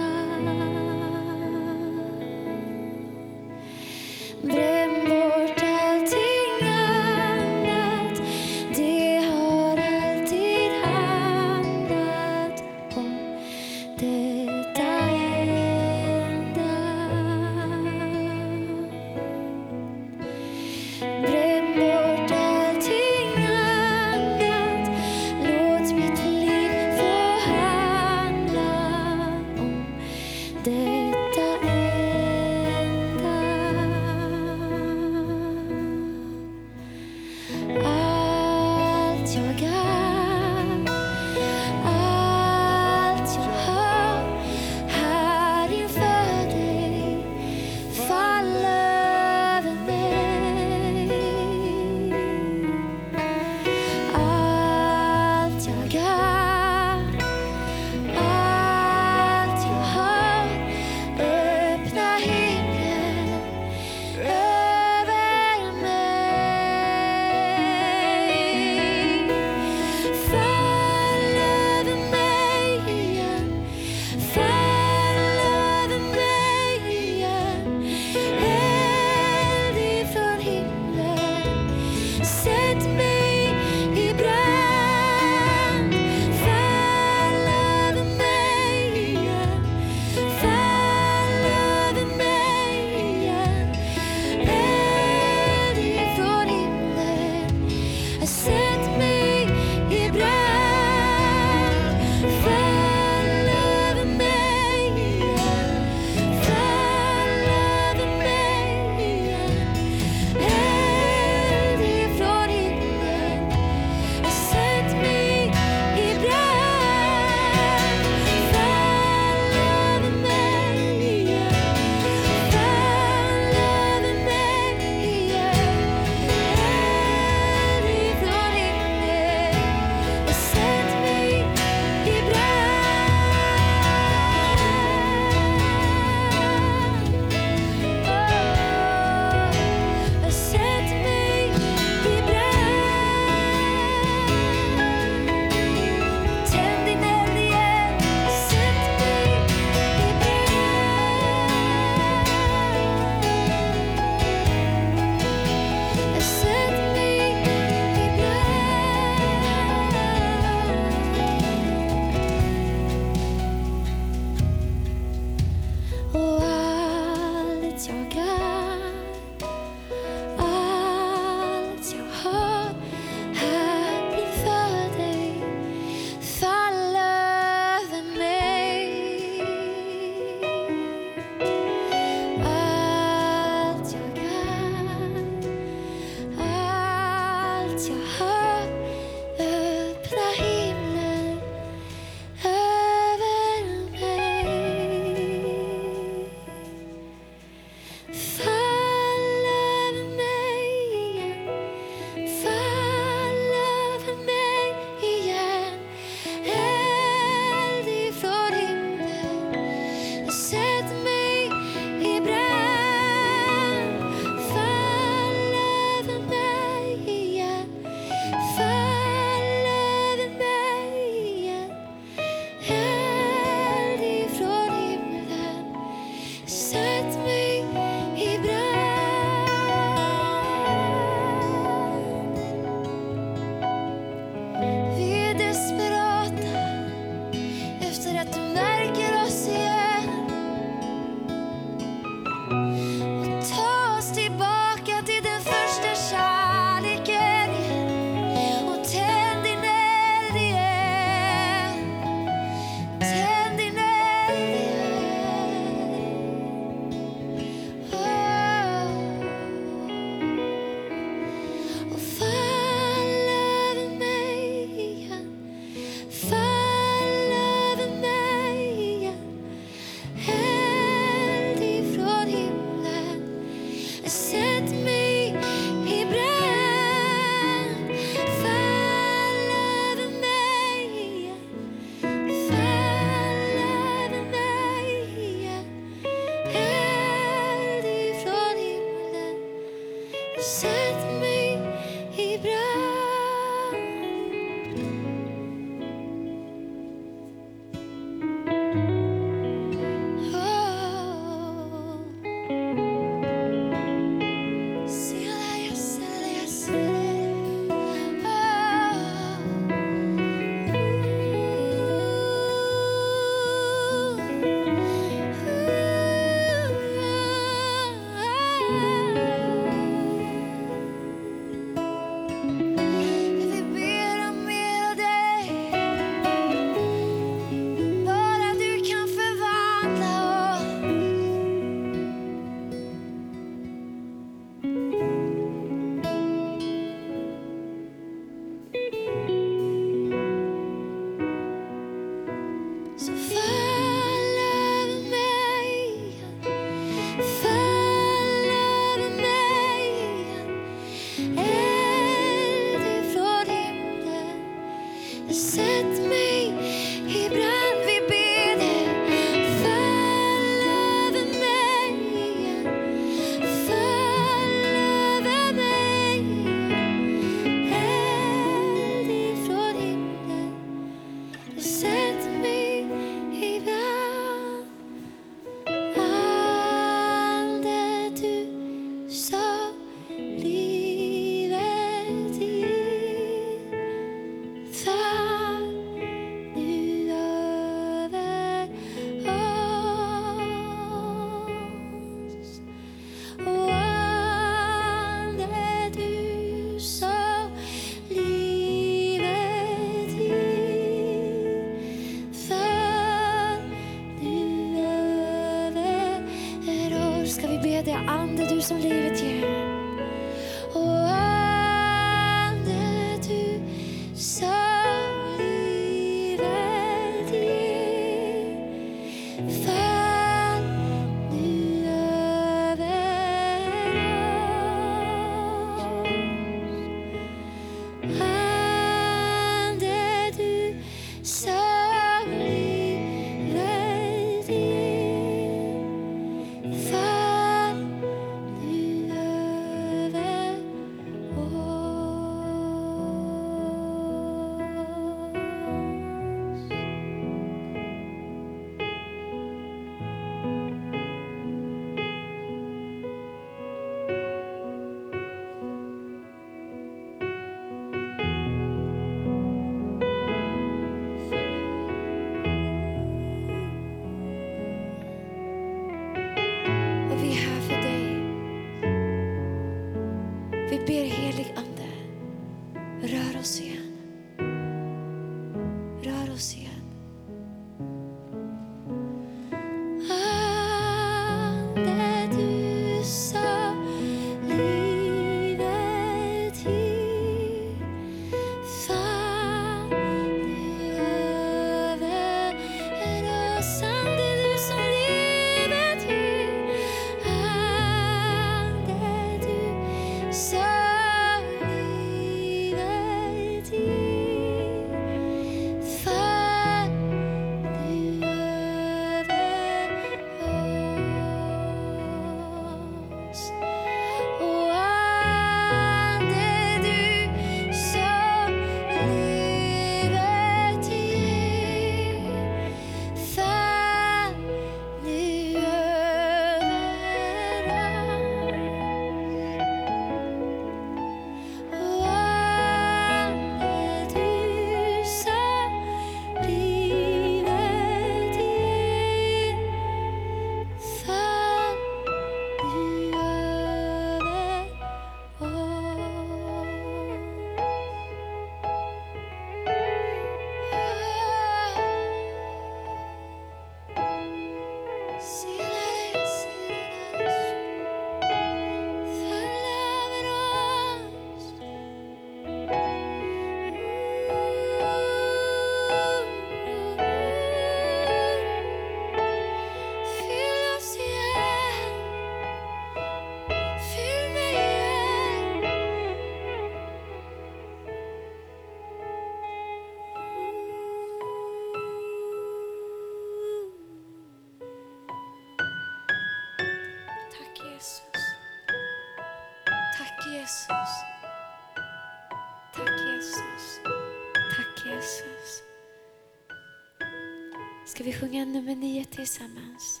Sjunga nummer nio tillsammans?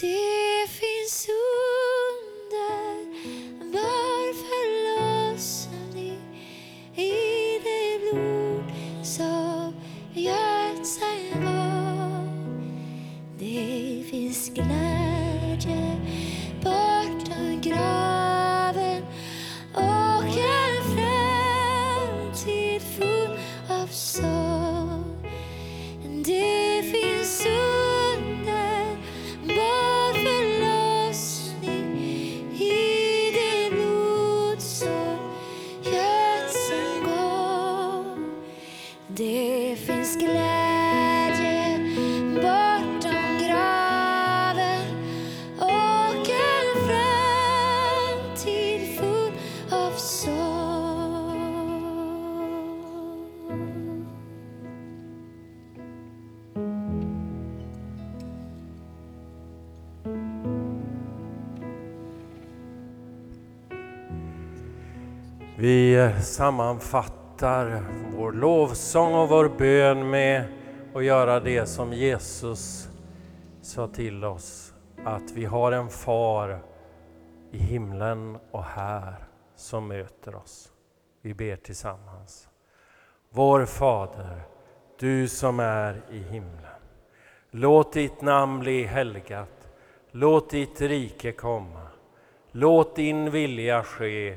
Det Vi sammanfattar vår lovsång och vår bön med att göra det som Jesus sa till oss, att vi har en far i himlen och här som möter oss. Vi ber tillsammans. Vår Fader, du som är i himlen. Låt ditt namn bli helgat. Låt ditt rike komma. Låt din vilja ske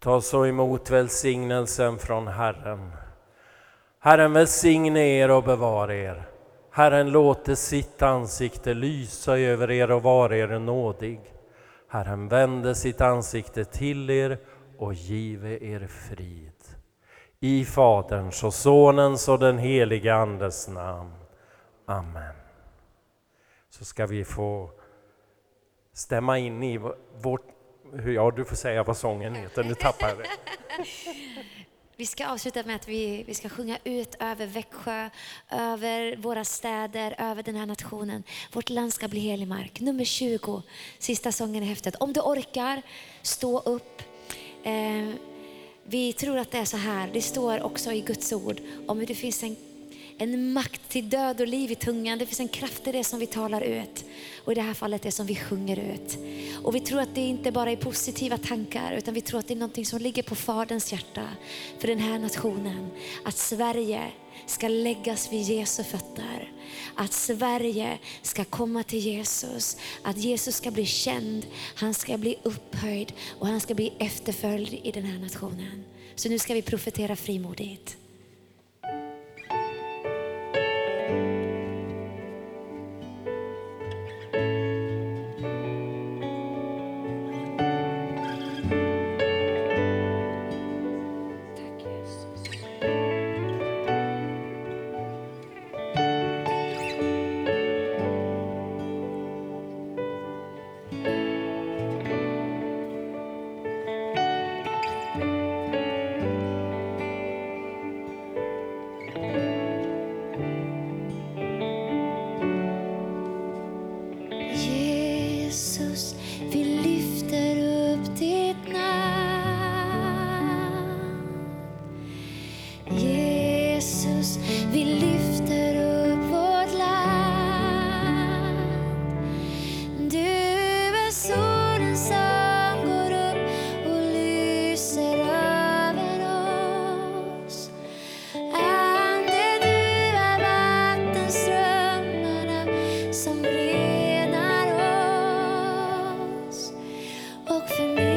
Och ta så emot välsignelsen från Herren. Herren välsigne er och bevara er. Herren låte sitt ansikte lysa över er och vara er nådig. Herren vände sitt ansikte till er och give er frid. I Faderns och Sonens och den helige Andes namn. Amen. Så ska vi få stämma in i vårt... Ja, du får säga vad sången heter, nu tappar jag det. Vi ska avsluta med att vi, vi ska sjunga ut över Växjö, över våra städer, över den här nationen. Vårt land ska bli helig mark. Nummer 20, sista sången i häftet. Om du orkar, stå upp. Eh, vi tror att det är så här, det står också i Guds ord, om det finns en en makt till död och liv i tungan. Det finns en kraft i det som vi talar ut. Och i det här fallet det som vi sjunger ut. Och vi tror att det inte bara är positiva tankar utan vi tror att det är någonting som ligger på Faderns hjärta för den här nationen. Att Sverige ska läggas vid Jesu fötter. Att Sverige ska komma till Jesus. Att Jesus ska bli känd, han ska bli upphöjd och han ska bli efterföljd i den här nationen. Så nu ska vi profetera frimodigt. Och förnyar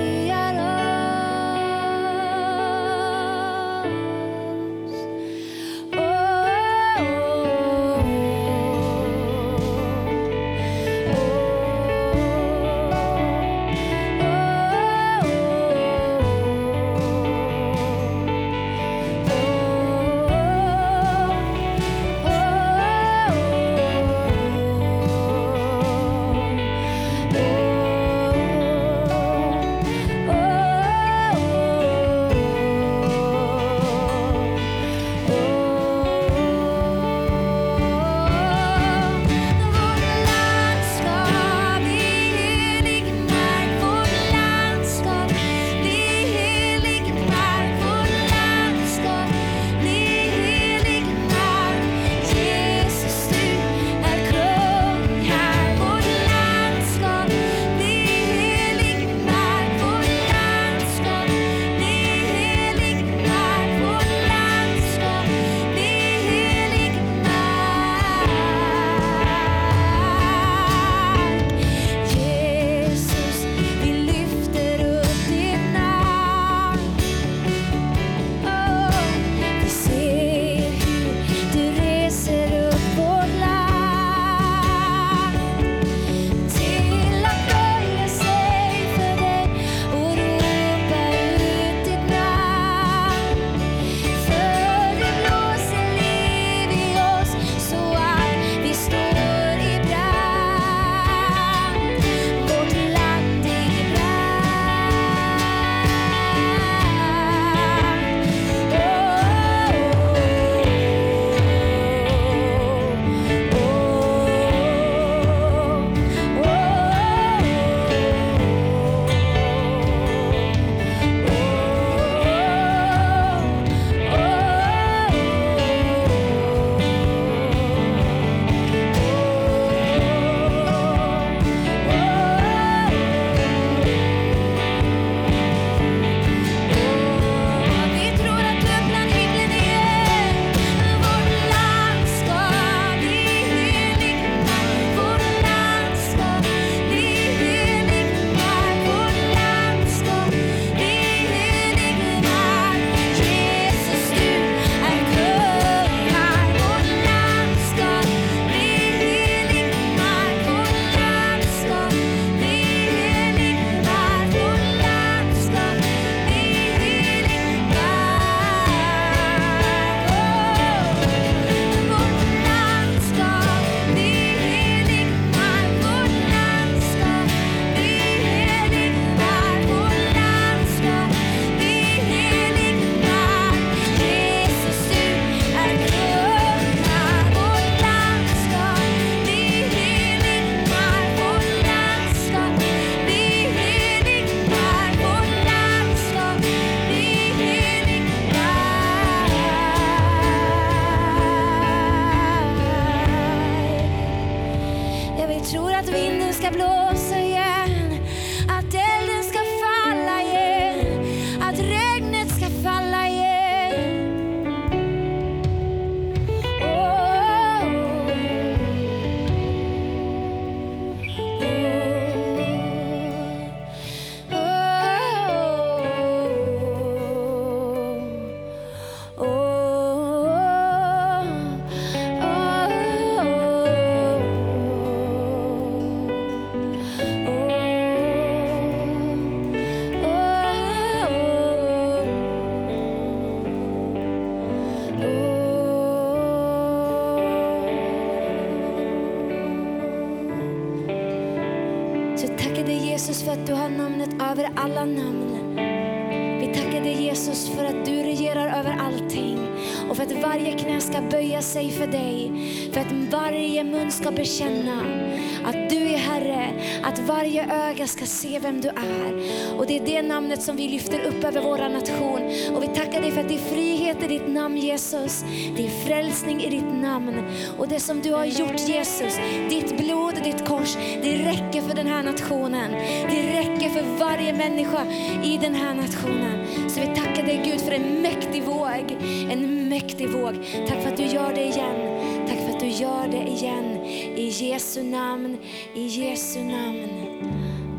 bekänna att du är Herre, att varje öga ska se vem du är. Och det är det namnet som vi lyfter upp över vår nation. Och vi tackar dig för att det är frihet i ditt namn Jesus. Det är frälsning i ditt namn. Och det som du har gjort Jesus, ditt blod ditt kors, det räcker för den här nationen. Det räcker för varje människa i den här nationen. Så vi tackar dig Gud för en mäktig våg, en mäktig våg. Tack för att du gör det igen. Tack för att du gör det igen. I Jesu namn, i Jesu namn.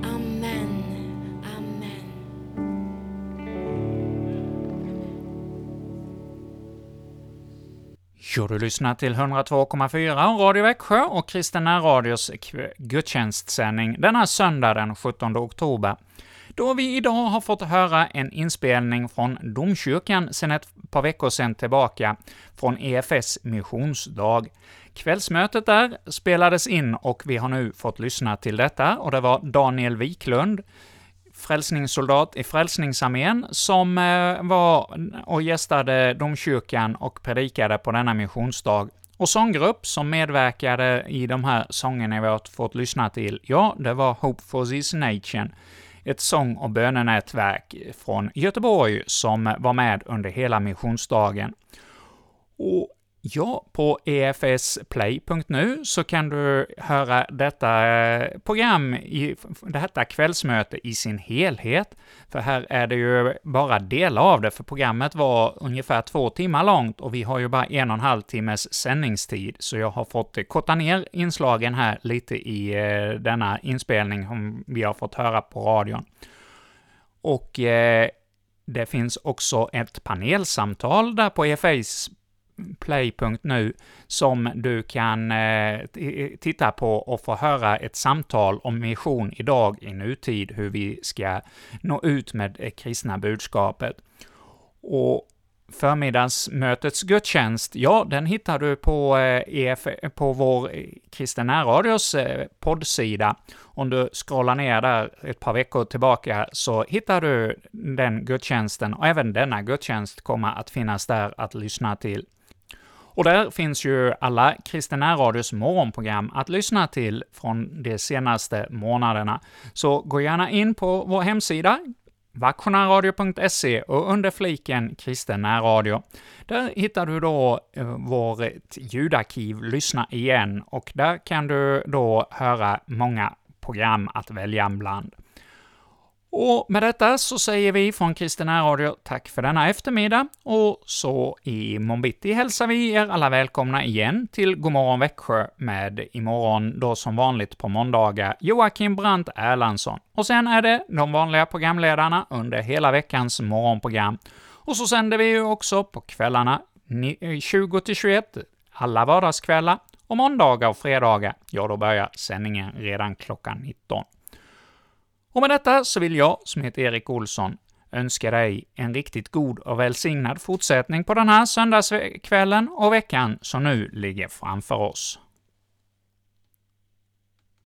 Amen. Amen. Ja, du lyssnar till 102,4 Radio Växjö och Kristina Radios gudstjänstsändning denna söndag den 17 oktober, då vi idag har fått höra en inspelning från domkyrkan sedan ett par veckor sedan tillbaka, från EFS missionsdag. Kvällsmötet där spelades in och vi har nu fått lyssna till detta, och det var Daniel Wiklund, frälsningssoldat i Frälsningsarmén, som eh, var och gästade domkyrkan och predikade på denna missionsdag. Och sånggrupp som medverkade i de här sångerna vi har fått lyssna till, ja, det var Hope for this Nation, ett sång och bönenätverk från Göteborg som var med under hela missionsdagen. Och Ja, på efsplay.nu så kan du höra detta eh, program, i detta kvällsmöte i sin helhet, för här är det ju bara delar av det, för programmet var ungefär två timmar långt och vi har ju bara en och en halv timmes sändningstid, så jag har fått korta ner inslagen här lite i eh, denna inspelning som vi har fått höra på radion. Och eh, det finns också ett panelsamtal där på EFAs play.nu som du kan eh, titta på och få höra ett samtal om mission idag i nutid, hur vi ska nå ut med det kristna budskapet. Och förmiddagsmötets gudstjänst, ja, den hittar du på, eh, EF, på vår eh, Kristen Radios eh, poddsida. Om du scrollar ner där ett par veckor tillbaka så hittar du den gudstjänsten, och även denna gudstjänst kommer att finnas där att lyssna till. Och där finns ju alla Kristen Radios morgonprogram att lyssna till från de senaste månaderna. Så gå gärna in på vår hemsida, vaktionaradio.se och under fliken Kristen närradio. Där hittar du då eh, vårt ljudarkiv Lyssna igen, och där kan du då höra många program att välja bland. Och med detta så säger vi från Kristen Radio tack för denna eftermiddag, och så i bitti hälsar vi er alla välkomna igen till Godmorgon Växjö med imorgon då som vanligt på måndagar Joakim Brandt Erlandsson. Och sen är det de vanliga programledarna under hela veckans morgonprogram. Och så sänder vi ju också på kvällarna 20-21, eh, alla vardagskvällar, och måndagar och fredagar, ja då börjar sändningen redan klockan 19. Och med detta så vill jag, som heter Erik Olsson, önska dig en riktigt god och välsignad fortsättning på den här söndagskvällen och veckan som nu ligger framför oss.